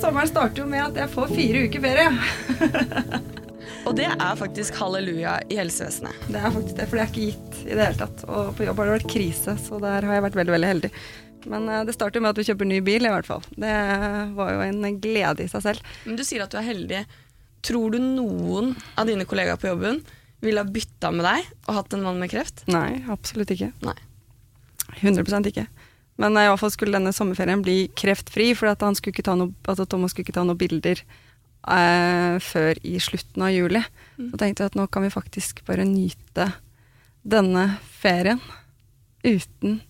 Sommeren starter jo med at jeg får fire uker ferie. Og det er faktisk halleluja i helsevesenet. Det er faktisk det, for det er ikke gitt i det hele tatt. Og på jobb har det vært krise, så der har jeg vært veldig, veldig heldig. Men eh, det starter med at vi kjøper ny bil, i hvert fall. Det var jo en glede i seg selv. Men du sier at du er heldig. Tror du noen av dine kollegaer på jobben ville ha bytta med deg og hatt en mann med kreft? Nei, absolutt ikke. Nei. 100% ikke. Men eh, i hvert fall skulle denne sommerferien bli kreftfri, for at han skulle ikke ta noe, at Thomas skulle ikke ta noen bilder eh, før i slutten av juli. Så tenkte jeg at nå kan vi faktisk bare nyte denne ferien uten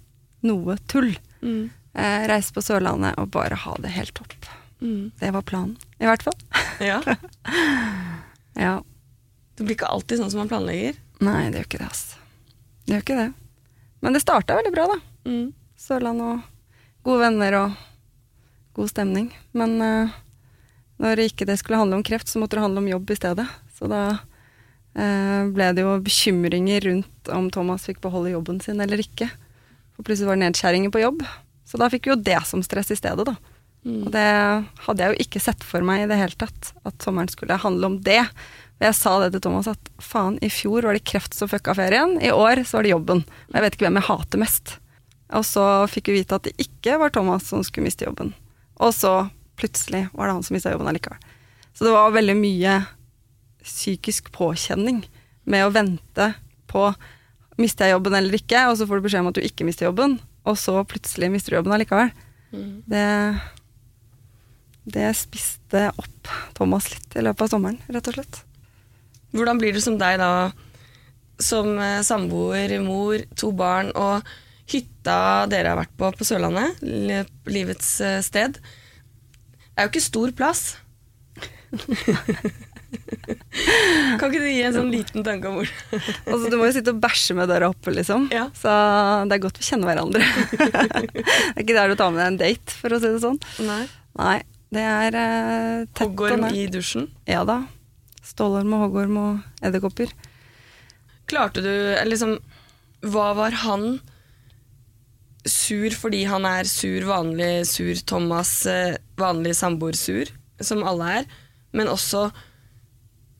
noe tull. Mm. Eh, reise på Sørlandet og bare ha det helt topp. Mm. Det var planen, i hvert fall. Ja. Ja. Det blir ikke alltid sånn som man planlegger. Nei, det gjør ikke det, altså. Det gjør ikke det. Men det starta veldig bra, da. Mm. Sørland og gode venner og god stemning. Men eh, når ikke det skulle handle om kreft, så måtte det handle om jobb i stedet. Så da eh, ble det jo bekymringer rundt om Thomas fikk beholde jobben sin eller ikke. For plutselig var det nedskjæringer på jobb. Så da fikk vi jo det som stress i stedet, da. Og det hadde jeg jo ikke sett for meg i det hele tatt, at sommeren skulle handle om det. Og jeg sa det til Thomas at faen, i fjor var det kreft som fucka ferien, i år så var det jobben. Og jeg vet ikke hvem jeg hater mest. Og så fikk vi vite at det ikke var Thomas som skulle miste jobben. Og så plutselig var det han som mista jobben allikevel. Så det var veldig mye psykisk påkjenning med å vente på mister jeg jobben eller ikke, og så får du beskjed om at du ikke mister jobben, og så plutselig mister du jobben allikevel. Det, det spiste opp Thomas litt i løpet av sommeren, rett og slett. Hvordan blir det som deg da, som eh, samboer, mor, to barn og hytta dere har vært på på Sørlandet, livets sted sted, er jo ikke stor plass. kan ikke du gi en sånn liten tanke om hvor Altså, du må jo sitte og bæsje med døra oppe, liksom. Ja. Så det er godt vi kjenner hverandre. det er ikke der du tar med deg en date, for å si det sånn. Nei. Nei, det er eh, tett og Hoggorm nært. i dusjen. Ja da. Stålorm og hoggorm og edderkopper. Klarte du liksom Hva var han sur fordi han er sur, vanlig sur Thomas, eh, vanlig samboer-sur, som alle er, men også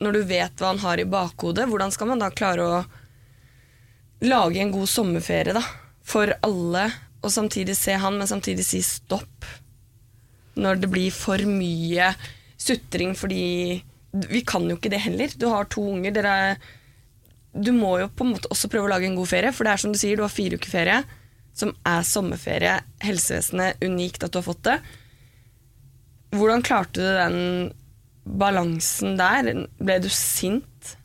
når du vet hva han har i bakhodet, hvordan skal man da klare å lage en god sommerferie da, for alle, og samtidig se han, men samtidig si stopp når det blir for mye sutring fordi Vi kan jo ikke det heller. Du har to unger. Dere er du må jo på en måte også prøve å lage en god ferie, for det er som du sier, du har fire uker ferie, som er sommerferie. Helsevesenet, unikt at du har fått det. Hvordan klarte du den balansen der? Ble du sint?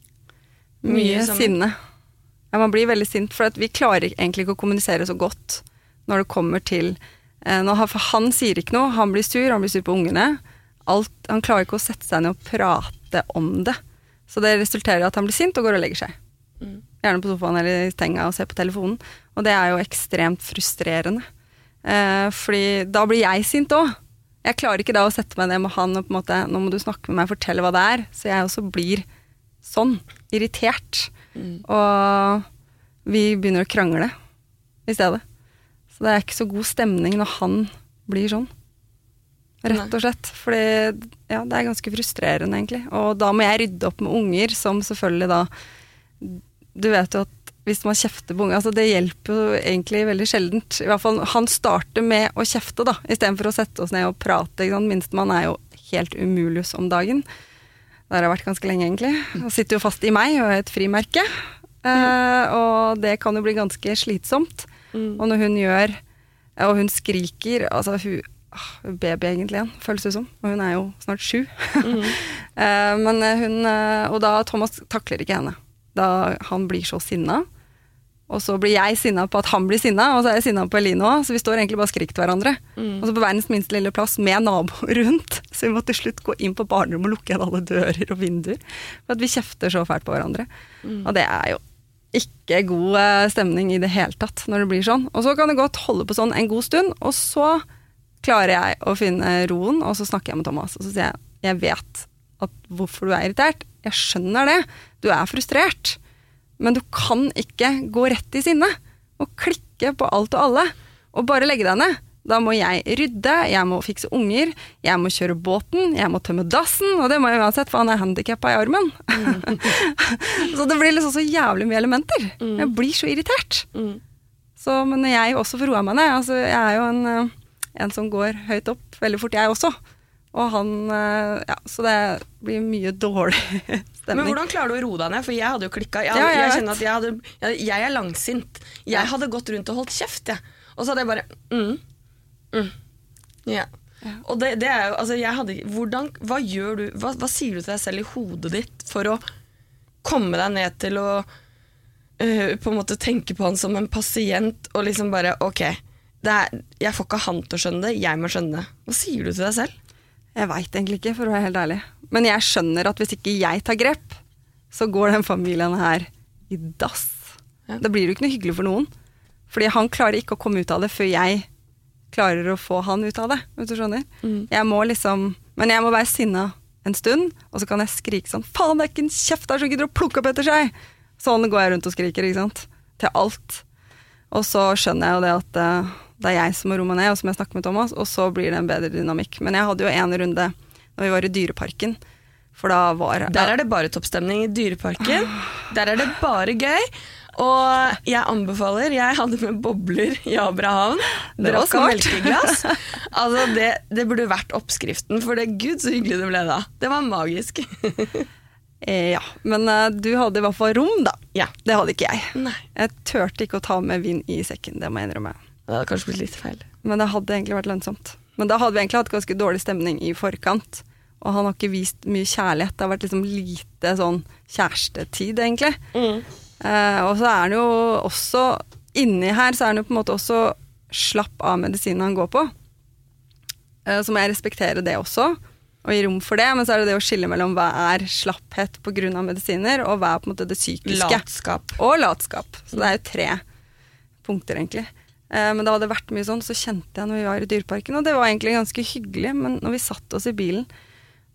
Mye, Mye sinne. Ja, man blir veldig sint, for vi klarer egentlig ikke å kommunisere så godt når det kommer til eh, når han, For han sier ikke noe, han blir sur, han blir sur på ungene. Alt, han klarer ikke å sette seg ned og prate om det. Så det resulterer i at han blir sint og går og legger seg. Mm. Gjerne på sofaen eller i senga og ser på telefonen. Og det er jo ekstremt frustrerende. Eh, fordi da blir jeg sint òg. Jeg klarer ikke da å sette meg ned med han og på en måte Nå må du snakke med meg og fortelle hva det er. Så jeg også blir sånn. Irritert. Og vi begynner å krangle i stedet. Så det er ikke så god stemning når han blir sånn. Rett og slett. Fordi ja, det er ganske frustrerende, egentlig. Og da må jeg rydde opp med unger, som selvfølgelig da Du vet jo at hvis man kjefter på unge altså Det hjelper jo egentlig veldig sjeldent. I hvert fall Han starter med å kjefte, da, istedenfor å sette oss ned og prate. ikke sant? Minstemann er jo helt umulius om dagen. Der har jeg vært ganske lenge, egentlig. Han sitter jo fast i meg og er et frimerke. Uh, og det kan jo bli ganske slitsomt. Og når hun gjør Og hun skriker Altså, hun uh, Baby, egentlig, igjen, føles det som. Og hun er jo snart sju. Eh, men hun eh, Og da Thomas takler ikke henne. Da han blir så sinna. Og så blir jeg sinna på at han blir sinna, og så er jeg sinna på Eline òg. Så vi står egentlig bare og skriker til hverandre. Og så på verdens minste lille plass med naboer rundt. Så vi må til slutt gå inn på barnerommet og lukke igjen alle dører og vinduer. For at vi kjefter så fælt på hverandre. Og det er jo ikke god eh, stemning i det hele tatt når det blir sånn. Og så kan det godt holde på sånn en god stund, og så klarer jeg å finne roen, og så snakker jeg med Thomas. Og så sier jeg jeg vet at hvorfor du er irritert. Jeg skjønner det. Du er frustrert. Men du kan ikke gå rett i sinne og klikke på alt og alle og bare legge deg ned. Da må jeg rydde, jeg må fikse unger, jeg må kjøre båten, jeg må tømme dassen, og det må jeg uansett, for han er handikappa i armen. så det blir liksom så jævlig mye elementer. Jeg blir så irritert. Mm. Så, men jeg også får roa meg ned. Altså, jeg er jo en, eh, en som går høyt opp veldig fort, jeg også. Og han eh, Ja, så det blir mye dårlig stemning. Men hvordan klarer du å roe deg ned? For jeg hadde jo klikka. Jeg, Ja, jeg jeg, jeg, hadde, jeg, er langsint. Jeg hadde gått rundt og holdt kjeft, jeg. Og så hadde jeg bare mm, mm, yeah. Ja. Og det, det er jo altså jeg hadde, hvordan, hva, gjør du, hva, hva sier du til deg selv i hodet ditt for å komme deg ned til å uh, på en måte tenke på han som en pasient og liksom bare Ok, det er, jeg får ikke han til å skjønne det, jeg må skjønne det. Hva sier du til deg selv? Jeg veit egentlig ikke, for å være helt ærlig. Men jeg skjønner at hvis ikke jeg tar grep, så går den familien her i dass. Ja. Da blir det jo ikke noe hyggelig for noen. Fordi han klarer ikke å komme ut av det før jeg klarer å få han ut av det. Hvis du skjønner. Mm. Jeg må liksom Men jeg må være sinna en stund, og så kan jeg skrike sånn Faen, det er ikke en kjeft der som gidder å plukke opp etter seg! Sånn går jeg rundt og skriker, ikke sant. Til alt. Og så skjønner jeg jo det at eh, det er jeg som må roe meg ned, og som jeg snakker med Thomas, og så blir det en bedre dynamikk. Men jeg hadde jo en runde når vi var i Dyreparken, for da var Der er det bare toppstemning i Dyreparken. Der er det bare gøy. Og jeg anbefaler Jeg hadde med bobler i Abrahavn. Drakk av melkeglass. Altså det, det burde vært oppskriften, for det gud så hyggelig det ble da. Det var magisk. eh, Ja, men eh, du hadde i hvert fall rom, da. ja. Det hadde ikke jeg. Nei. Jeg turte ikke å ta med vin i sekken, det må jeg innrømme. Det hadde kanskje blitt litt feil. Men det hadde egentlig vært lønnsomt. Men da hadde vi egentlig hatt ganske dårlig stemning i forkant. Og han har ikke vist mye kjærlighet. Det har vært liksom lite sånn kjærestetid, egentlig. Eh, og så er han jo også Inni her så er han jo på en måte også slapp av medisinen han går på. Eh, så må jeg respektere det også, og gi rom for det. Men så er det det å skille mellom hva er slapphet pga. medisiner, og hva er på en måte det psykiske. Latskap. Og latskap. Så det er jo tre punkter, egentlig. Eh, men da hadde det vært mye sånn, så kjente jeg når vi var i Dyreparken, og det var egentlig ganske hyggelig, men når vi satt oss i bilen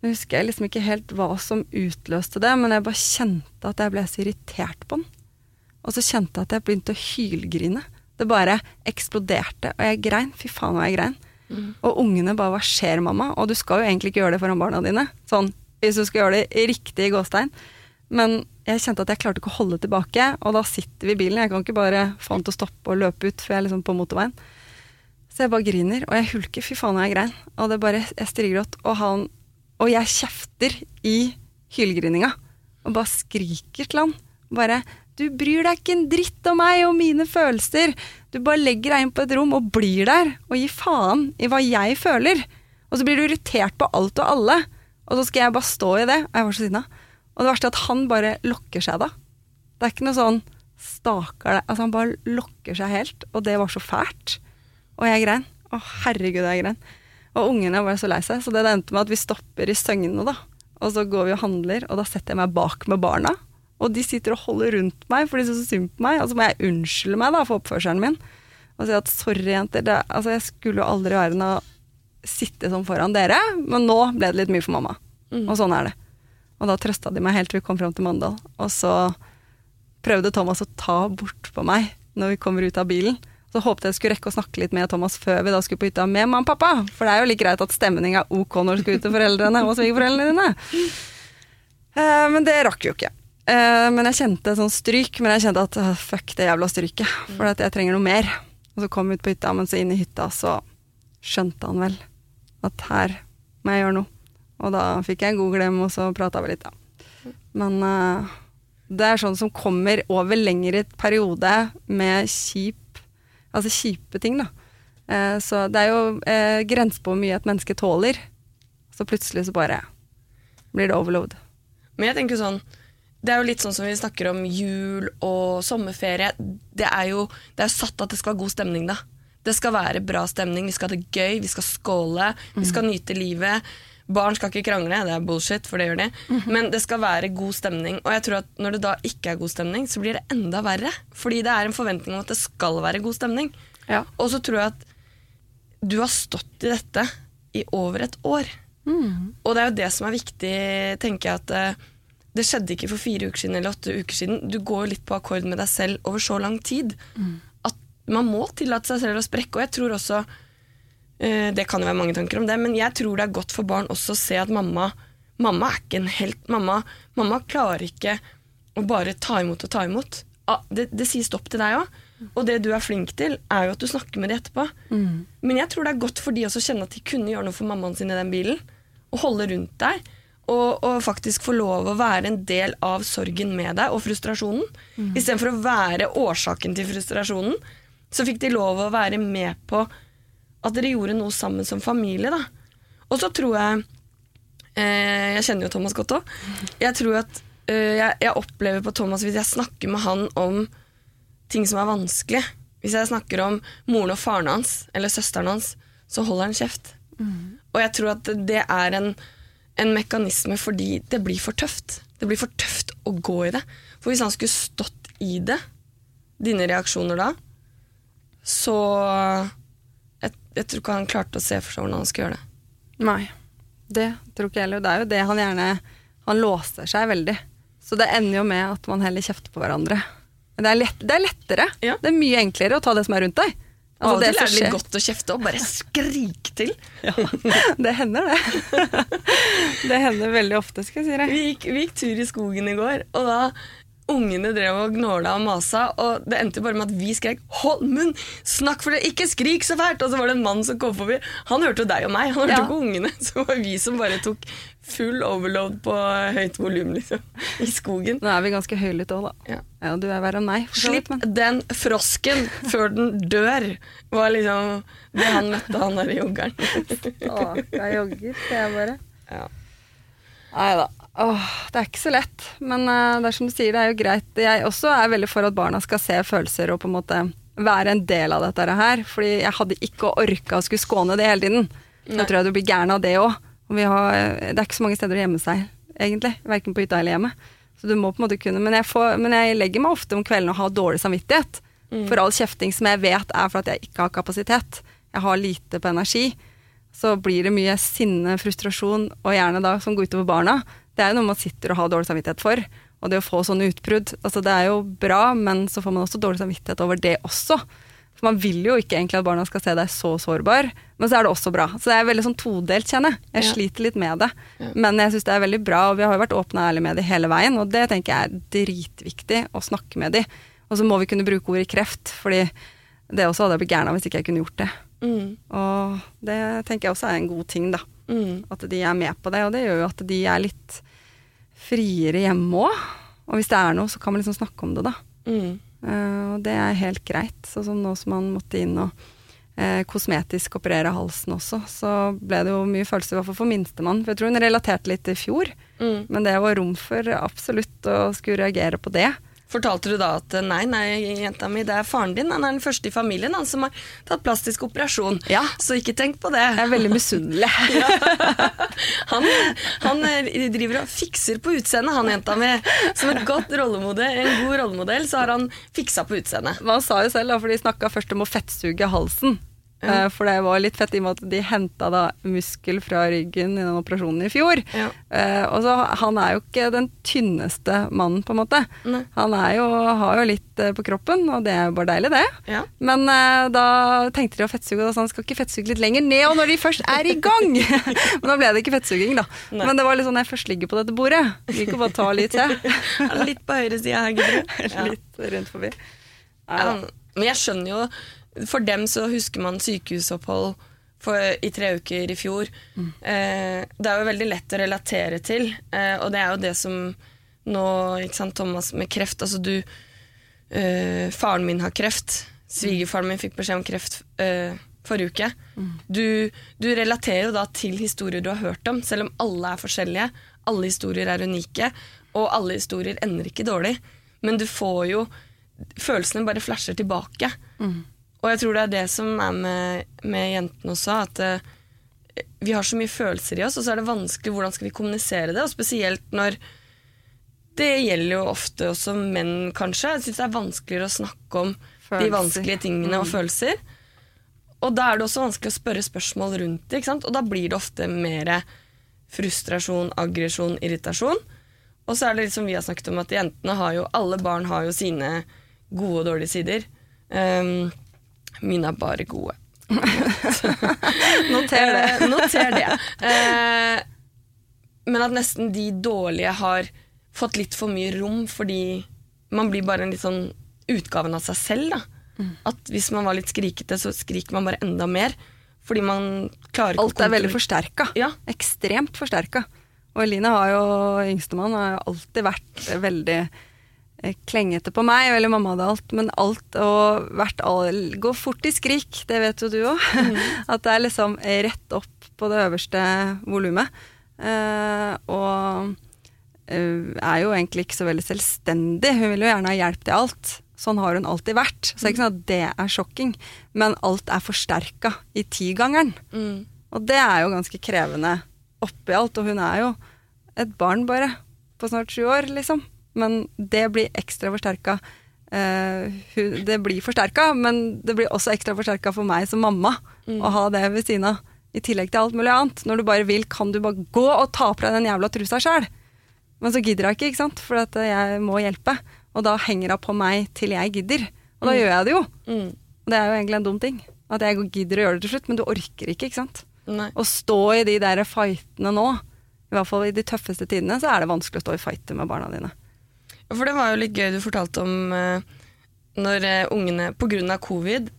Nå husker jeg liksom ikke helt hva som utløste det, men jeg bare kjente at jeg ble så irritert på den. Og så kjente jeg at jeg begynte å hylgrine. Det bare eksploderte, og jeg grein. Fy faen, hva jeg grein. Og ungene bare 'hva skjer, mamma?' Og du skal jo egentlig ikke gjøre det foran barna dine. Sånn, hvis du skal gjøre det riktig i gåstein. Men jeg kjente at jeg klarte ikke å holde tilbake, og da sitter vi i bilen. Jeg kan ikke bare få han til å stoppe og løpe ut, for jeg er liksom på motorveien. Så jeg bare griner, og jeg hulker. Fy faen, jeg grein. Og det bare, jeg strigråt. Og, han, og jeg kjefter i hylgrininga. Og bare skriker til han. Bare Du bryr deg ikke en dritt om meg og mine følelser. Du bare legger deg inn på et rom og blir der, og gir faen i hva jeg føler. Og så blir du irritert på alt og alle. Og så skal jeg bare stå i det. Og jeg var så sinna. Og det verste er at han bare lokker seg da. Det er ikke noe sånn stakkar deg. Altså han bare lokker seg helt, og det var så fælt. Og jeg grein. Å herregud, jeg grein. Og ungene var så lei seg, så det endte med at vi stopper i Søgne, da. Og så går vi og handler, og da setter jeg meg bak med barna. Og de sitter og holder rundt meg, for de syns så synd på meg. Og så må jeg unnskylde meg da for oppførselen min. Og si at sorry, jenter, det, altså jeg skulle jo aldri i verden ha sittet sånn foran dere, men nå ble det litt mye for mamma. Mm. Og sånn er det. Og da trøsta de meg helt til vi kom fram til Mandal. Og så prøvde Thomas å ta bort på meg når vi kommer ut av bilen. Så håpet jeg skulle rekke å snakke litt med Thomas før vi da skulle på hytta med mamma og pappa. For det er jo like greit at stemning er ok når du skal ut til foreldrene og svigerforeldrene dine. Uh, men det rakk jo ikke. Uh, men jeg kjente sånn stryk, men jeg kjente at uh, fuck det jævla stryket. For at jeg trenger noe mer. Og så kom vi ut på hytta, men så inn i hytta så skjønte han vel at her må jeg gjøre noe. Og da fikk jeg en god klem, og så prata vi litt, da. Men uh, det er sånn som kommer over lengre periode med kjip Altså kjipe ting, da. Uh, så det er jo uh, grenser på hvor mye et menneske tåler. Så plutselig så bare blir det overload. Men jeg tenker sånn det er jo litt sånn som vi snakker om jul og sommerferie. Det er jo det er satt at det skal være god stemning, da. Det skal være bra stemning, vi skal ha det gøy, vi skal skåle, vi skal nyte livet. Barn skal ikke krangle, det er bullshit, for det gjør de. Men det skal være god stemning. Og jeg tror at når det da ikke er god stemning, så blir det enda verre. Fordi det er en forventning om at det skal være god stemning. Ja. Og så tror jeg at du har stått i dette i over et år. Og det er jo det som er viktig, tenker jeg, at eh, det skjedde ikke for fire uker siden eller åtte uker siden. Du går jo litt på akkord med deg selv over så lang tid. At man må tillate seg selv å sprekke. Og jeg tror også Det kan jo være mange tanker om det, men jeg tror det er godt for barn også å se at mamma Mamma er ikke en helt. Mamma, mamma klarer ikke å bare ta imot og ta imot. Ah, Det, det sier stopp til deg òg. Og det du er flink til, er jo at du snakker med dem etterpå. Men jeg tror det er godt for de også å kjenne at de kunne gjøre noe for mammaen sin i den bilen. Og holde rundt deg. Og, og faktisk få lov å være en del av sorgen med deg og frustrasjonen. Istedenfor å være årsaken til frustrasjonen, så fikk de lov å være med på at dere gjorde noe sammen som familie. da. Og så tror jeg eh, Jeg kjenner jo Thomas godt òg. Jeg tror at eh, jeg, jeg opplever på Thomas hvis jeg snakker med han om ting som er vanskelig. Hvis jeg snakker om moren og faren hans eller søsteren hans, så holder han kjeft. Og jeg tror at det er en, en mekanisme fordi det blir for tøft. Det blir for tøft å gå i det. For hvis han skulle stått i det, dine reaksjoner da, så jeg, tror ikke han klarte å se for seg hvordan han skulle gjøre det. Nei, det tror ikke jeg heller. Det er jo det han gjerne Han låser seg veldig. Så det ender jo med at man heller kjefter på hverandre. Men det er, lett, det er lettere. Ja. Det er mye enklere å ta det som er rundt deg. Av og det til er det litt godt å kjefte og bare skrike til. Det hender, det. det hender veldig ofte, skal jeg si deg. Vi gikk, vi gikk tur i skogen i går, og da ungene drev og gnåla og masa, og det endte bare med at vi skrek 'hold munn, snakk for det, ikke skrik så fælt', og så var det en mann som kom forbi. Han hørte jo deg og meg, han hørte Ja. ikke ungene. Så det var vi som bare tok full overload på høyt volum, liksom, i skogen. Nå er vi ganske høylytte òg, da. Ja. Ja, du er verre enn meg. Slipp men- den frosken før den dør, var liksom det han møtte, han der joggeren. Jeg jogger, sier jeg bare. Ja. Nei da. Åh, det er ikke så lett. Men uh, det er som du sier, det er jo greit. Jeg også er veldig for at barna skal se følelser og på en måte være en del av dette her. Fordi jeg hadde ikke orka å skulle skåne det hele tiden. nå tror jeg du blir gæren av det òg. Det er ikke så mange steder å gjemme seg, egentlig. Verken på hytta eller hjemme. Så du må på en måte kunne. Men jeg, får, men jeg legger meg ofte om kvelden og har dårlig samvittighet. For all kjefting som jeg vet er for at jeg ikke har kapasitet. Jeg har lite på energi. Så blir det mye sinne, frustrasjon, og gjerne da som går utover barna. Det er jo noe man sitter og har dårlig samvittighet for. Og det å få sånne utbrudd. Altså det er jo bra, men så får man også dårlig samvittighet over det også. For man vil jo ikke egentlig at barna skal se deg så sårbar, men så er det også bra. Så det er veldig sånn todelt, kjenner jeg. Jeg Ja. sliter litt med det. Ja. Men jeg syns det er veldig bra, og vi har jo vært åpne og ærlige med det hele veien, og det tenker jeg er dritviktig å snakke med de. Og så må vi kunne bruke ordet kreft, fordi det også hadde jeg blitt gæren av hvis ikke jeg kunne gjort det. Mm, Og det tenker jeg også er en god ting, da. Mm, At de er med på det, og det gjør jo at de er litt friere hjemme òg. Og hvis det er noe, så kan man liksom snakke om det, da. mm. Uh, og det er helt greit. Sånn som nå som man måtte inn og uh, kosmetisk operere halsen også, så ble det jo mye følelser, i hvert fall for minstemann. For jeg tror hun relaterte litt til fjor, Mm. men det var rom for absolutt å skulle reagere på det. Fortalte du da at nei, nei, jenta mi, det er faren din. Han er den første i familien han som har tatt plastisk operasjon. Ja. Så ikke tenk på det. Jeg er veldig misunnelig. Han, han eh, driver og fikser på utseendet, han jenta mi. Som et godt rollemodell, en god rollemodell, så har han fiksa på utseendet. Man sa jo selv, da, for de snakka først om å fettsuge halsen. Ja. Eh, For det var litt fett i og med at de henta da muskel fra ryggen i den operasjonen i fjor. Ja. Eh, og så Han er jo ikke den tynneste mannen, på en måte. Nei. Han er jo, har jo litt eh, på kroppen, og det er jo bare deilig, det. Ja. Men eh, da tenkte de å fettsuge, og sa han skal ikke fettsuge litt lenger ned og når de først er i gang! Men da ble det ikke fettsuging, da. Nei. Men det var litt sånn jeg først ligger på dette bordet, vil ikke bare ta litt til. Litt på høyre side her, Gudrun. Litt rundt forbi. Men jeg skjønner jo For dem så husker man sykehusopphold for, i tre uker i fjor. Eh, det er jo veldig lett å relatere til, eh, og det er jo det som nå ikke sant, Thomas med kreft Altså du eh, Faren min har kreft. Svigerfaren min fikk beskjed om kreft eh, forrige uke. Du, du relaterer jo da til historier du har hørt om, selv om alle er forskjellige. Alle historier er unike, og alle historier ender ikke dårlig. Men du får jo Følelsene bare flasher tilbake. Og jeg tror det er det som er med, med jentene også, at uh, vi har så mye følelser i oss, og så er det vanskelig hvordan skal vi kommunisere det, og spesielt når det gjelder jo ofte også menn, kanskje. Jeg syns det er vanskeligere å snakke om de vanskelige tingene og følelser. Og da er det også vanskelig å spørre spørsmål rundt det, og da blir det ofte mer frustrasjon, aggresjon, irritasjon. Og så er det litt som vi har snakket om, at jentene har jo Alle barn har jo sine gode og dårlige sider. Um, mine er bare gode. Noter det. Eh, noter det. Eh, men at nesten de dårlige har fått litt for mye rom, fordi man blir bare en litt sånn utgaven av seg selv. Da. Mm. At hvis man var litt skrikete, så skriker man bare enda mer. Fordi man klarer ikke Alt er veldig forsterka. Ja. Ekstremt forsterka. Og Eline har jo, yngstemann, har jo alltid vært veldig klengete på meg, eller mamma hadde alt, men alt og vært all, Gå fort i skrik, det vet jo du òg. At det er liksom rett opp på det øverste volumet. Uh, og uh, er jo egentlig ikke så veldig selvstendig. Hun vil jo gjerne ha hjelp til alt. Sånn har hun alltid vært. Så det er ikke sånn at det er sjokking, men alt er forsterka i tigangeren. Mm. Og det er jo ganske krevende oppi alt, og hun er jo et barn bare, på snart sju år, liksom. Men det blir ekstra forsterka. Eh, det blir forsterka, men det blir også ekstra forsterka for meg som mamma å ha det ved siden av. I tillegg til alt mulig annet. Når du bare vil, kan du bare gå og ta på deg den jævla trusa sjøl. Men så gidder jeg ikke, ikke sant? for jeg må hjelpe. Og da henger hun på meg til jeg gidder. Og da gjør jeg det jo. Mm. Og det er jo egentlig en dum ting. At jeg gidder å gjøre det til slutt, men du orker ikke, ikke sant. Nei. Å stå i de der fightene nå, i hvert fall i de tøffeste tidene, så er det vanskelig å stå i fighter med barna dine. For det var jo litt gøy du fortalte om eh, når eh, ungene Pga. covid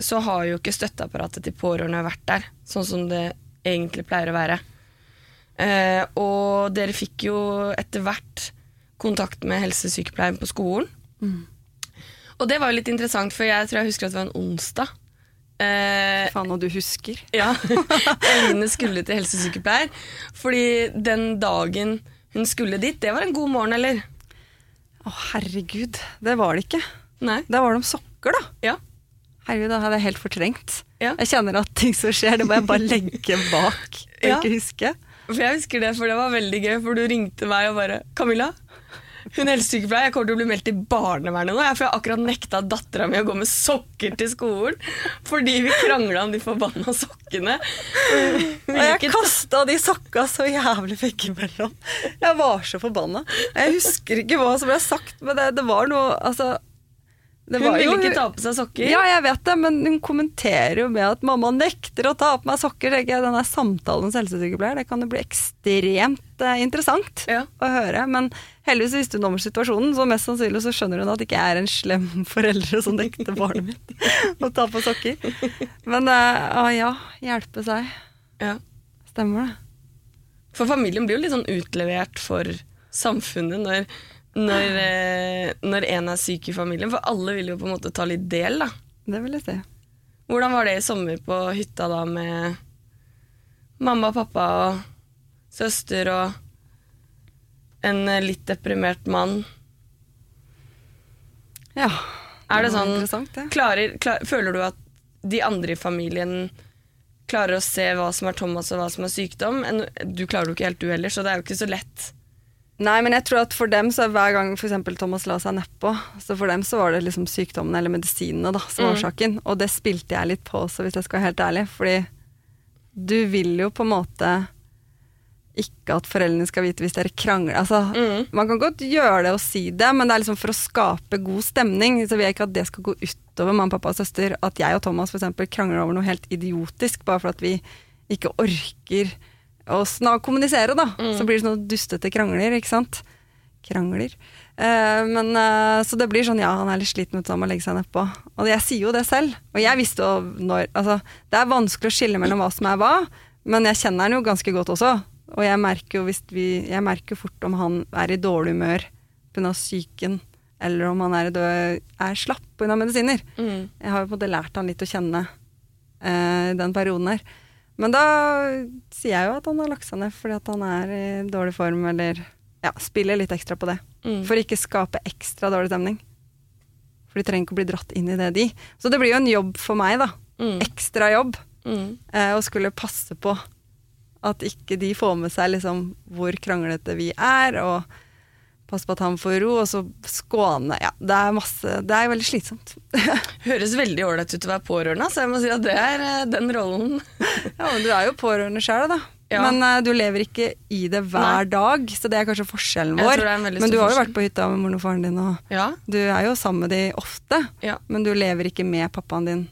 så har jo ikke støtteapparatet til pårørende vært der, sånn som det egentlig pleier å være. Eh, og dere fikk jo etter hvert kontakt med helsesykepleieren på skolen. Og det var jo litt interessant, for jeg tror jeg husker at det var en onsdag. Eh, Faen, og du husker. ja, Øynene skulle til helsesykepleier. Fordi den dagen hun skulle dit, det var en god morgen, eller? Å, herregud. Det var det ikke. Nei? Da var det om sokker, da. Ja. Herregud, da hadde jeg helt fortrengt. Ja. Jeg kjenner at ting som skjer, det må jeg bare legge bak og Ja. ikke huske. For jeg husker det, for det var veldig gøy, for du ringte meg og bare 'Camilla, hun er helsesykepleier, jeg kommer til å bli meldt til barnevernet nå.' Jeg, for jeg har akkurat nekta dattera mi å gå med sokker til skolen fordi vi krangla om de forbanna sokkene. Og jeg kasta de sokka så jævlig veggimellom. Jeg var så forbanna. Jeg husker ikke hva som ble sagt, men det, det var noe Altså Hun ville jo- ikke ta på seg sokker. Ja, jeg vet det, men hun kommenterer jo med at mamma nekter å ta på meg sokker. tenker jeg, Denne samtalen hos helsesykepleier, det kan jo bli ekstremt eh, interessant Ja. å høre. Men heldigvis visste hun om situasjonen, så mest sannsynlig så skjønner hun at det ikke er en slem foreldre som nekter barnet mitt å ta på sokker. Men eh, ah, ja, hjelpe seg. Ja. Stemmer det. For familien blir jo litt sånn utlevert for samfunnet når, når, eh, når en er syk i familien. For alle vil jo på en måte ta litt del, da. Det vil jeg si. Hvordan var det i sommer på hytta da med mamma, pappa og søster og en eh, litt deprimert mann? Ja. Er det sånn det. klarer, klar, Føler du at de andre i familien klarer å se hva som er Thomas og hva som er sykdom? En, du klarer jo ikke helt du heller, så det er jo ikke så lett. Nei, men jeg tror at for dem så er hver gang eksempel Thomas la seg nedpå, så for dem så var det liksom sykdommen eller medisinene da, som var Mm. årsaken. Og det spilte jeg litt på også, hvis jeg skal være helt ærlig. Fordi du vil jo på en måte ikke at foreldrene skal vite hvis dere krangler. Altså, Mm. Man kan godt gjøre det og si det, men det er liksom for å skape god stemning. Så vil jeg ikke at det skal gå utover mamma, pappa og søster. At jeg og Thomas eksempel krangler over noe helt idiotisk, bare for at vi ikke orker å kommunisere, da. Så blir det sånne dustete krangler, ikke sant. Krangler. Uh, men, uh, så det blir sånn ja, han er litt sliten så han må legge seg nedpå. Og jeg sier jo det selv. Og jeg visste jo når Altså, det er vanskelig å skille mellom hva som er hva, men jeg kjenner han jo ganske godt også. Og jeg merker jo hvis vi Jeg merker fort om han er i dårlig humør pga. psyken, eller om han er, i død, er slapp pga. medisiner. Mm. Jeg har jo på en måte lært han litt å kjenne eh, den perioden her. Men da sier jeg jo at han har lagt seg ned fordi at han er i dårlig form, eller ja, spiller litt ekstra på det. Mm. For ikke skape ekstra dårlig stemning. For de trenger ikke å bli dratt inn i det, de. Så det blir jo en jobb for meg, da. Mm. Ekstra jobb. Mm. Eh, å skulle passe på at ikke de får med seg liksom hvor kranglete vi er, og passe på at han får ro, og så skåne. Ja, det er masse Det er veldig slitsomt. Høres veldig ålreit ut å være pårørende, så jeg må si at det er eh, den rollen. Ja, men du er jo pårørende sjøl, da. Ja. Men uh, du lever ikke i det hver Nei. dag, så det er kanskje forskjellen vår. Men du har jo vært på hytta med moren og faren din, og Ja, du er jo sammen med de ofte. ja. Men du lever ikke med pappaen din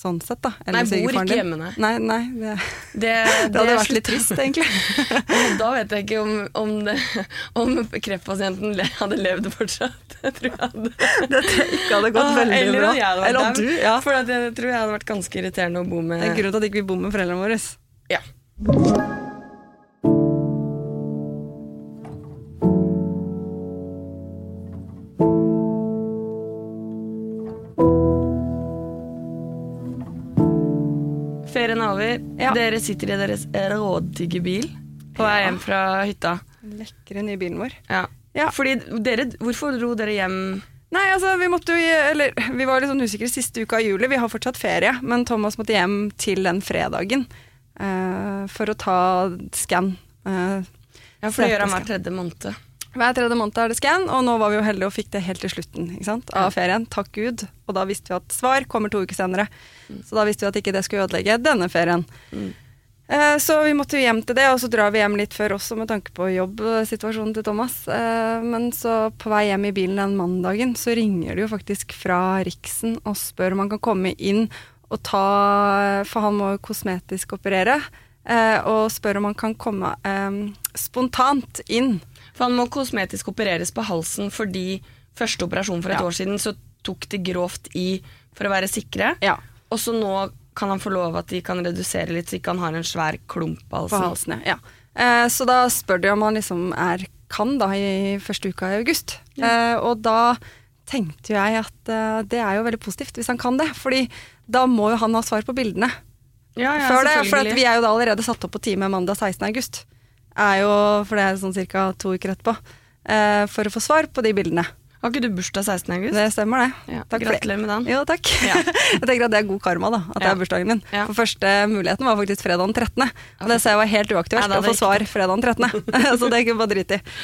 sånn sett, da. Nei, bor ikke hjemme, nei. Nei, nei det, Det, det hadde vært litt trist, egentlig. Da vet jeg ikke om, om, det, om kreftpasienten hadde levd fortsatt. Jeg tror jeg hadde Det ikke hadde gått Ah, veldig eller bra. hadde Eller om du, ja. For jeg tror jeg hadde vært ganske irriterende å bo med Det er grunnen til at vi ikke bor med foreldrene våre. Ja. Ja. Dere sitter i deres råddigge bil på vei hjem fra hytta. Lekre nye bilen vår. Ja. Ja. Fordi dere, hvorfor dro dere hjem Nei, altså, vi måtte jo Eller, vi var litt sånn usikre siste uka i juli. Vi har fortsatt ferie, men Thomas måtte hjem til den fredagen uh, for å ta skann. Uh, Ja, for det gjør han hver tredje måned. Hver tredje måned er det scan, og nå var vi jo heldige og fikk det helt til slutten ikke sant? av ferien. Takk Gud. Og da visste vi at svar kommer to uker senere. Så da visste vi at ikke det skulle ødelegge denne ferien. Mm. Eh, Så vi måtte jo hjem til det, og så drar vi hjem litt før også med tanke på jobbsituasjonen til Thomas. Eh, Men så på vei hjem i bilen den mandagen, så ringer det jo faktisk fra Riksen og spør om han kan komme inn og ta For han må kosmetisk operere. Eh, Og spør om han kan komme eh, spontant inn. For han må kosmetisk opereres på halsen fordi første operasjon for et Ja. år siden så tok de grovt i for å være sikre. Ja. Og så nå kan han få lov at de kan redusere litt, så ikke han har en svær klump på På halsen. halsen, ja. Eh, så da spør de om han liksom er kan da i første uka i august. Eh, og da tenkte jeg at eh, det er jo veldig positivt hvis han kan det, fordi da må jo han ha svar på bildene Ja, ja, før det. For vi er jo da allerede satt opp på time mandag 16. august. Er jo, for det er sånn ca. to uker etterpå. Eh, for å få svar på de bildene. Har ikke du bursdag 16. august? Det stemmer, det. Ja, Takk. Gratulerer med den. Jo, takk. Ja. jeg tenker at det er god karma, da. At det er bursdagen min. For første muligheten var faktisk fredag den 13. Og det ser jeg var helt uaktuelt å få svar fredag den 13. så det kunne ikke bare drite i.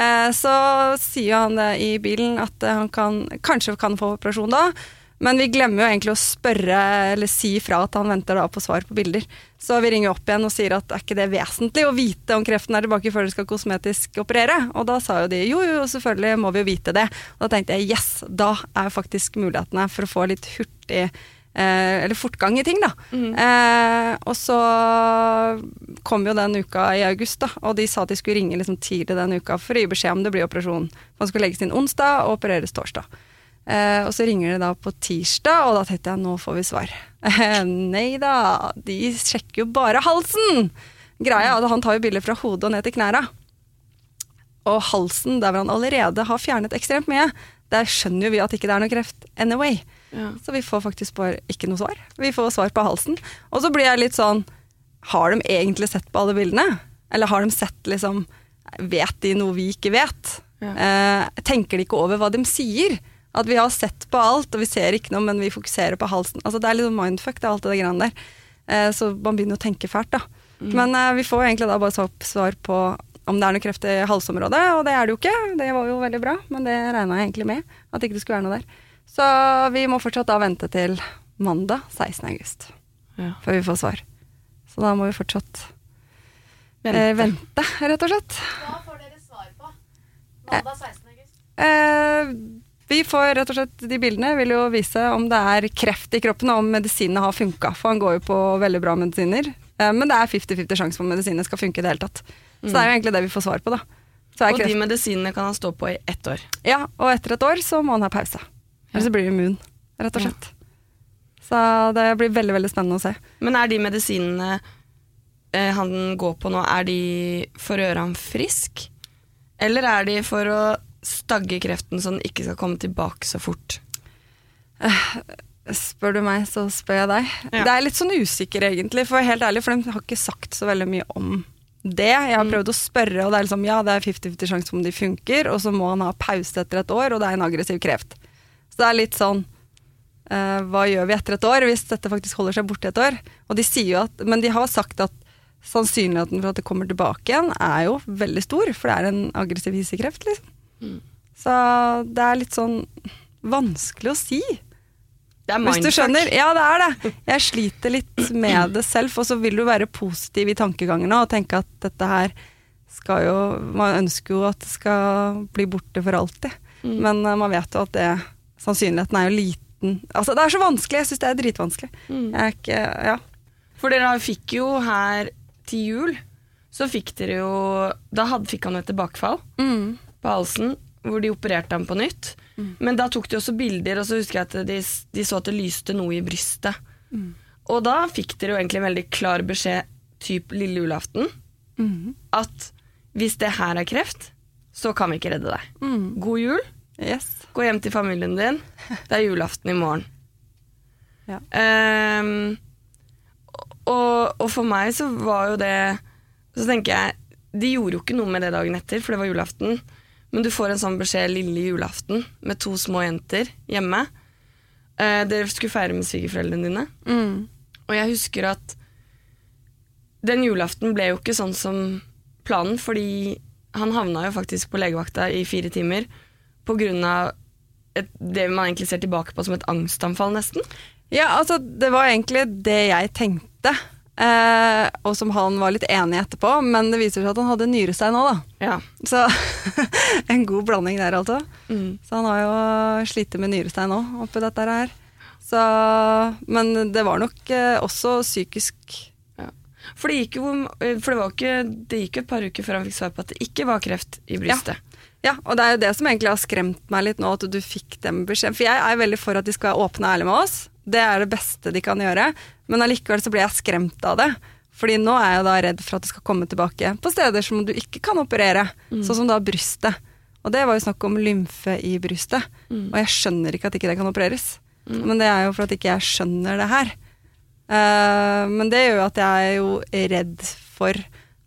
Eh, så sier han det i bilen at han kan, kanskje kan få operasjon da. Men vi glemmer jo egentlig å spørre eller si fra at han venter da på svar på bilder. Så vi ringer opp igjen og sier at er ikke det vesentlig å vite om kreften er tilbake før du skal kosmetisk operere? Og da sa jo de jo, jo, selvfølgelig må vi jo vite det. Og da tenkte jeg yes, da er faktisk mulighetene for å få litt hurtig eh, eller fortgang i ting, da. Eh, og så kom jo den uka i august, da, og de sa at de skulle ringe liksom tidlig den uka for å gi beskjed om det blir operasjon. Man skulle legges inn onsdag og opereres torsdag. Eh, og så ringer det da på tirsdag, og da tenkte jeg nå får vi svar. Eh, nei da, de sjekker jo bare halsen! Greia er at han tar jo bilder fra hodet og ned til knærne. Og halsen, der hvor han allerede har fjernet ekstremt mye, der skjønner jo vi at ikke det er noe kreft anyway. Ja. Så vi får faktisk bare ikke noe svar. Vi får svar på halsen. Og så blir jeg litt sånn Har de egentlig sett på alle bildene? Eller har de sett liksom Vet de noe vi ikke vet? Ja. Eh, tenker de ikke over hva de sier? At vi har sett på alt, og vi ser ikke noe, men vi fokuserer på halsen. Altså Det er litt mindfuck, det alt det greiene der. Eh, så man begynner å tenke fælt, da. Men eh, vi får egentlig da bare svar- svar på om det er noe kreft i halsområdet, og det er det jo ikke. Det var jo veldig bra, men det regna jeg egentlig med. At ikke det skulle være noe der. Så vi må fortsatt da vente til mandag 16. august Ja. før vi får svar. Så da må vi fortsatt Vente. eh, vente, rett og slett. Hva får dere svar på? Mandag 16. august. Eh, vi får rett og slett De bildene vil jo vise om det er kreft i kroppen, og om medisinene har funka. For han går jo på veldig bra medisiner. Eh, men det er 50-50 sjanse for at medisinene skal funke i det hele tatt. Så det er jo egentlig det vi får svar på, da. Så Og de medisinene kan han stå på i ett år. ja, og etter et år så må han ha pause. Eller så blir han immun, rett og slett. Så det blir veldig veldig spennende å se. Men er de medisinene eh, han går på nå, er de for å gjøre ham frisk? Eller er de for å stagge kreften så den ikke skal komme tilbake så fort? Spør du meg, så spør jeg deg. Ja. Det er litt sånn usikker, egentlig, for helt ærlig, for de har ikke sagt så veldig mye om det. Jeg har Mm. prøvd å spørre, og det er liksom ja, det er 50-50 sjanse om de funker, og så må han ha pause etter et år, og det er en aggressiv kreft. Så det er litt sånn uh, Hva gjør vi etter et år, hvis dette faktisk holder seg borte et år? Og de sier jo at Men de har sagt at sannsynligheten for at det kommer tilbake igjen, er jo veldig stor, for det er en aggressiv hissekreft, liksom. Mm. Så det er litt sånn vanskelig å si. Det er Hvis du skjønner? Ja, det er det. Jeg sliter litt med det selv, og så vil du være positiv i tankegangene og tenke at dette her skal jo Man ønsker jo at det skal bli borte for alltid. Mm. Men eh, man vet jo at det sannsynligheten er jo liten. Altså, det er så vanskelig. Jeg syns det er dritvanskelig. Mm. Jeg er ikke Ja. For dere fikk jo her til jul, så fikk dere jo Da fikk han et tilbakefall Mm. På halsen, hvor de opererte ham på nytt. Men da tok de også bilder, og så husker jeg at de, de så at det lyste noe i brystet. Mm. Og da fikk dere jo egentlig en veldig klar beskjed, typ lille julaften, Mm. at hvis det her er kreft, så kan vi ikke redde deg. Mm. God jul. Yes. Gå hjem til familien din. Det er julaften i morgen. Ja. Um, og, og for meg så var jo det Så tenker jeg De gjorde jo ikke noe med det dagen etter, for det var julaften. Men du får en sånn beskjed lille julaften med to små jenter hjemme. Eh, dere skulle feire med svigerforeldrene dine. Mm. Og jeg husker at den julaften ble jo ikke sånn som planen, fordi han havna jo faktisk på legevakta i fire timer av det man egentlig ser tilbake på som et angstanfall, nesten. Ja, altså, det var egentlig det jeg tenkte. Eh, og som han var litt enig i etterpå, men det viser seg at han hadde nyrestein nå, da. Ja. Så en god blanding der, altså. Mm. Så han har jo slitt med nyrestein nå, oppi dette her. Så, men det var nok eh, også psykisk ja. For, det gikk jo, for det, var ikke, det gikk jo et par uker før han fikk svar på at det ikke var kreft i brystet. Ja, og det er jo det som egentlig har skremt meg litt nå, at du fikk den beskjeden. For jeg er veldig for at de skal være åpne og ærlige med oss. Det er det beste de kan gjøre. Men allikevel så blir jeg skremt av det. Fordi nå er jeg da redd for at det skal komme tilbake på steder som du ikke kan operere. Sånn som da brystet. Og det var jo snakk om lymfe i brystet. Mm. Og jeg skjønner ikke at ikke det kan opereres. Men det er jo for at ikke jeg skjønner det her. Uh, men det gjør jo at jeg er jo redd for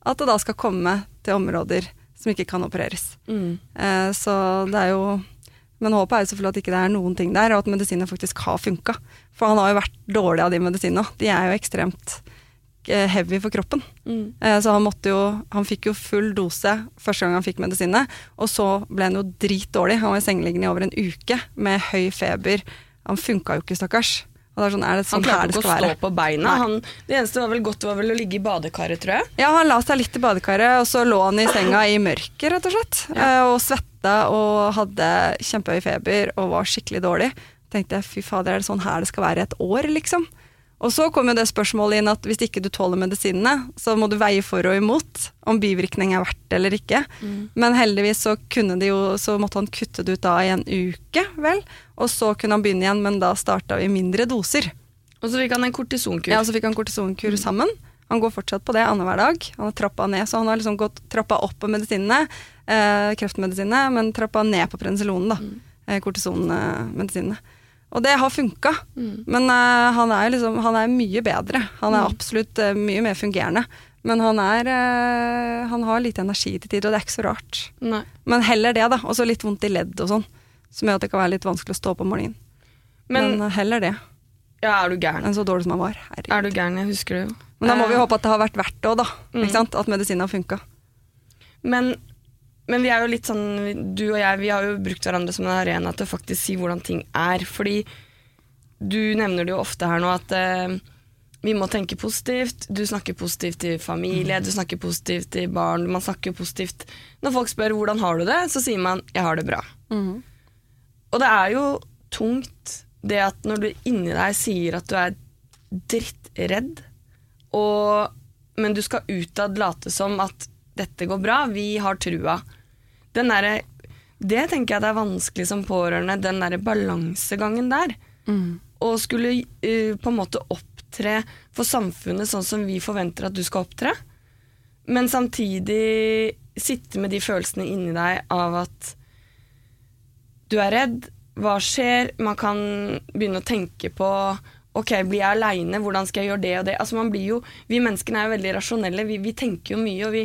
at det da skal komme til områder som ikke kan opereres. Mm. Eh, så det er jo Men håpet er jo selvfølgelig at ikke det er noen ting der, og at medisinene faktisk har funka. For han har jo vært dårlig av de medisinene. De er jo ekstremt eh, heavy for kroppen. Mm. Eh, så han måtte jo Han fikk jo full dose første gang han fikk medisinene, og så ble han jo dritdårlig. Han var i sengeliggende i over en uke med høy feber. Han funka jo ikke, stakkars. Er sånn, er det Han sånn her klarte ikke å stå på beina. Han, det eneste var vel godt var vel å ligge i badekaret, tror jeg. Ja, han la seg litt i badekaret, og så lå han i senga i mørket, rett og slett. Ja. Og svetta og hadde kjempehøy feber og var skikkelig dårlig. Tenkte jeg, fy fader, er det sånn her det skal være i et år, liksom? Og så kom jo det spørsmålet inn at hvis ikke du tåler medisinene, så må du veie for og imot om bivirkning er verdt det eller ikke. Men heldigvis så kunne de jo, så måtte han kutte det ut da i en uke, vel. Og så kunne han begynne igjen, men da starta vi i mindre doser. Og så fikk han en kortisonkur. Ja, og så fikk han kortisonkur sammen. Han går fortsatt på det annenhver dag. Han har trappa ned, så han har liksom gått trappa opp på medisinene, eh, kreftmedisinene, men trappa ned på penicillonen, da. Eh, Kortisonmedisinene. Og det har funka. Mm. Men uh, han er liksom Han er mye bedre. Han er Mm. absolutt uh, mye mer fungerende. Men han er uh, Han har lite energi til tider, og det er ikke så rart. Nei. Men heller det, da. Og så litt vondt i ledd og sånn. Som gjør at det kan være litt vanskelig å stå opp om morgenen. Men, Men, heller det ja, er du gæren? enn så dårlig som han var. Herregud. Er du gæren? Jeg husker det jo. Men da må vi håpe at det har vært verdt det òg, da. Mm. At medisinen har funka. Men, men vi er jo litt sånn Du og jeg vi har jo brukt hverandre som en arena til å faktisk si hvordan ting er. Fordi du nevner det jo ofte her nå at eh, vi må tenke positivt. Du snakker positivt til familie, du snakker positivt til barn. Man snakker positivt Når folk spør hvordan har du det, så sier man 'jeg har det bra'. Og det er jo tungt det at når du inni deg sier at du er drittredd, og, men du skal utad late som at dette går bra, vi har trua. Den der, Det tenker jeg det er vanskelig som pårørende, den derre balansegangen der. Å skulle uh, på en måte opptre for samfunnet sånn som vi forventer at du skal opptre, men samtidig sitte med de følelsene inni deg av at du er redd. hva skjer. Man kan begynne å tenke på Ok, blir jeg aleine? Hvordan skal jeg gjøre det og det? Altså man blir jo, Vi menneskene er jo veldig rasjonelle. Vi, vi tenker jo mye, og vi,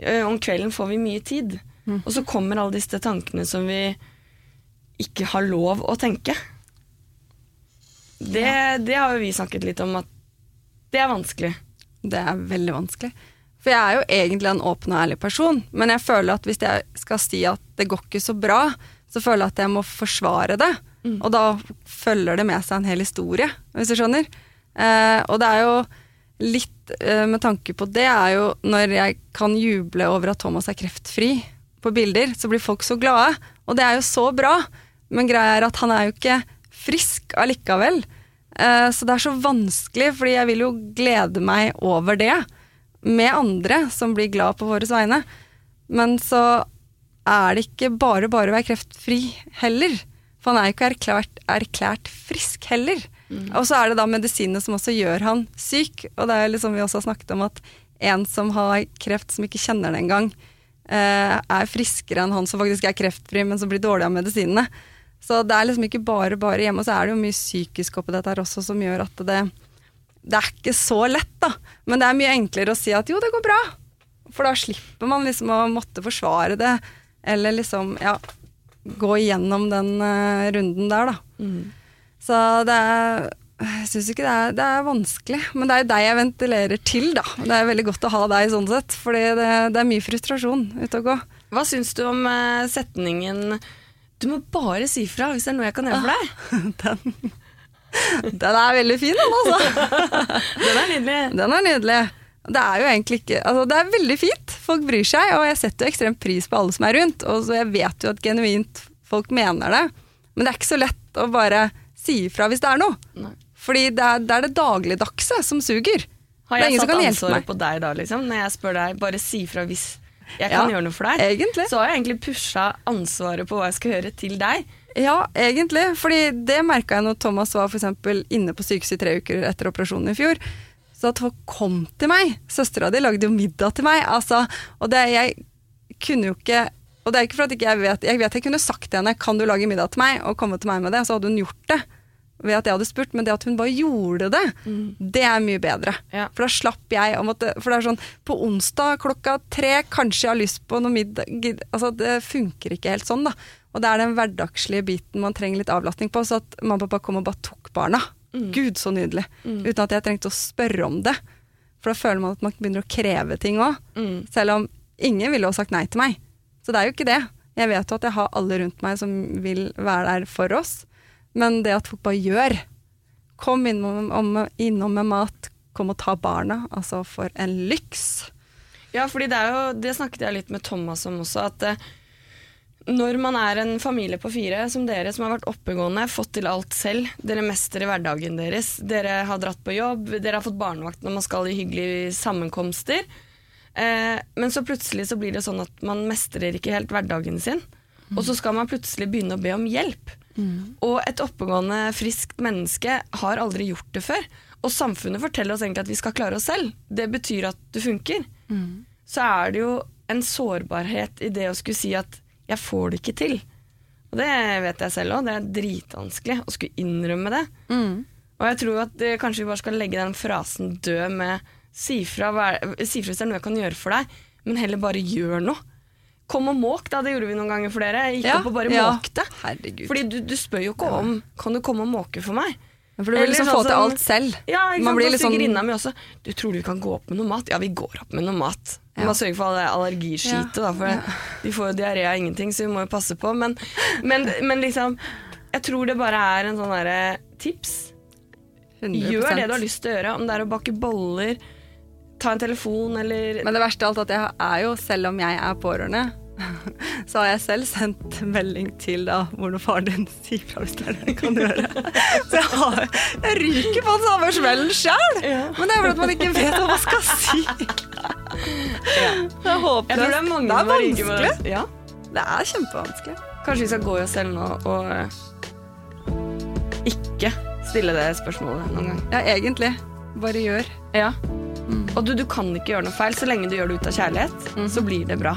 ø, om kvelden får vi mye tid. Og så kommer alle disse tankene som vi ikke har lov å tenke. Det, det har jo vi snakket litt om, at det er vanskelig. Det er veldig vanskelig. For jeg er jo egentlig en åpen og ærlig person, men jeg føler at hvis jeg skal si at det går ikke så bra, så føler jeg at jeg må forsvare det. Og da følger det med seg en hel historie, hvis du skjønner. Eh, og det er jo litt eh, med tanke på det, er jo når jeg kan juble over at Thomas er kreftfri på bilder, så blir folk så glade. Og det er jo så bra, men greia er at han er jo ikke frisk allikevel. Eh, så det er så vanskelig, fordi jeg vil jo glede meg over det med andre som blir glad på våres vegne. Men så er det ikke bare bare å være kreftfri heller. For han er jo ikke erklært, erklært frisk heller. Og så er det da medisinene som også gjør han syk. Og det er jo liksom vi også har snakket om at en som har kreft som ikke kjenner det engang, er friskere enn han som faktisk er kreftfri, men som blir dårlig av medisinene. Så det er liksom ikke bare bare hjemme. Og så er det jo mye psykisk oppi dette her også som gjør at det Det er ikke så lett, da. Men det er mye enklere å si at jo, det går bra. For da slipper man liksom å måtte forsvare det, eller liksom, ja Gå igjennom den uh, runden der, da. Så det er jeg syns ikke det er, det er vanskelig, men det er jo deg jeg ventilerer til, da. Det er veldig godt å ha deg sånn sett, for det, det er mye frustrasjon ute og gå. Hva syns du om eh, setningen 'Du må bare si fra hvis det er noe jeg kan gjøre for deg'? Den er veldig fin, den, altså. Den er nydelig. Den er nydelig. Det er jo egentlig ikke altså Det er veldig fint. Folk bryr seg, og jeg setter jo ekstremt pris på alle som er rundt. Og så jeg vet jo at genuint folk mener det. Men det er ikke så lett å bare si ifra hvis det er noe. Nei. Fordi det er det, er det dagligdagse som suger. Har jeg satt ansvaret på deg da, liksom? Når jeg spør deg, bare si fra hvis jeg kan Ja, gjøre noe for deg. Egentlig. Så har jeg egentlig pusha ansvaret på hva jeg skal gjøre, til deg. Ja, egentlig. Fordi det merka jeg når Thomas var for inne på sykehuset i tre uker etter operasjonen i fjor. Så at folk kom til meg. Søstera di lagde jo middag til meg. Altså, og det, jeg kunne jo ikke Og det er ikke for at ikke jeg vet Jeg vet jeg kunne sagt til henne kan du lage middag til meg, og komme til meg med det. Så hadde hun gjort det ved at jeg hadde spurt, men det at hun bare gjorde det, det er mye bedre. Ja. For da slapp jeg å måtte For det er sånn på onsdag klokka tre, kanskje jeg har lyst på noe middag Altså, det funker ikke helt sånn, da. Og det er den hverdagslige biten man trenger litt avlastning på. Så at mamma og pappa kom og bare tok barna. Gud, så nydelig. Uten at jeg trengte å spørre om det. For da føler man at man begynner å kreve ting òg. Mm. Selv om ingen ville ha sagt nei til meg. Så det er jo ikke det. Jeg vet jo at jeg har alle rundt meg som vil være der for oss. Men det at folk bare gjør Kom innom, om, innom med mat, kom og ta barna. Altså, for en lyks. Ja, fordi det er jo Det snakket jeg litt med Thomas om også, at eh, når man er en familie på fire, som dere, som har vært oppegående, fått til alt selv, dere mestrer hverdagen deres, dere har dratt på jobb, dere har fått barnevakt når man skal i hyggelige sammenkomster, eh, men så plutselig så blir det sånn at man mestrer ikke helt hverdagen sin, og så skal man plutselig begynne å be om hjelp. Og et oppegående, friskt menneske har aldri gjort det før. Og samfunnet forteller oss egentlig at vi skal klare oss selv. Det betyr at det funker. Så er det jo en sårbarhet i det å skulle si at 'jeg får det ikke til'. Og det vet jeg selv òg. Det er dritvanskelig å skulle innrømme det. Og jeg tror at det, kanskje vi bare skal legge den frasen død med si fra, hva- si fra hvis det er noe jeg kan gjøre for deg, men heller bare gjør noe. Kom og måk, da. Det gjorde vi noen ganger for dere. Jeg gikk Ja, opp og bare ja. måkte. Herregud. Fordi du, du spør jo ikke om Kan du komme og måke for meg. For du vil Eller liksom sånn få til alt selv. Ja, ikke Man sant? Og sånn- svigerinna mi også. Du tror du kan gå opp med noe mat? Ja, vi går opp med noe mat. Vi Ja. må sørge for allergiskitet, da, for de får jo diaré av ingenting, så vi må jo passe på. Men, men, men liksom Jeg tror det bare er en sånn derre tips. 100%. Gjør det du har lyst til å gjøre. Om det er å bake boller, ta en telefon eller Men det verste av alt at jeg er jo, selv om jeg er pårørende, så har jeg selv sendt melding til da hvordan faren din sier fra hvis det er det jeg kan gjøre. Så jeg, har, jeg ryker på den samme smellen sjøl! Men det er fordi at man ikke vet hva man skal si. Det er håpløst. Det er det er vanskelig. Ja. Det er kjempevanskelig. Kanskje vi skal gå i oss selv nå og ikke stille det spørsmålet noen gang. Ja, egentlig. Bare gjør. Ja. Og du, du kan ikke gjøre noe feil. Så lenge du gjør det ut av kjærlighet, så blir det bra.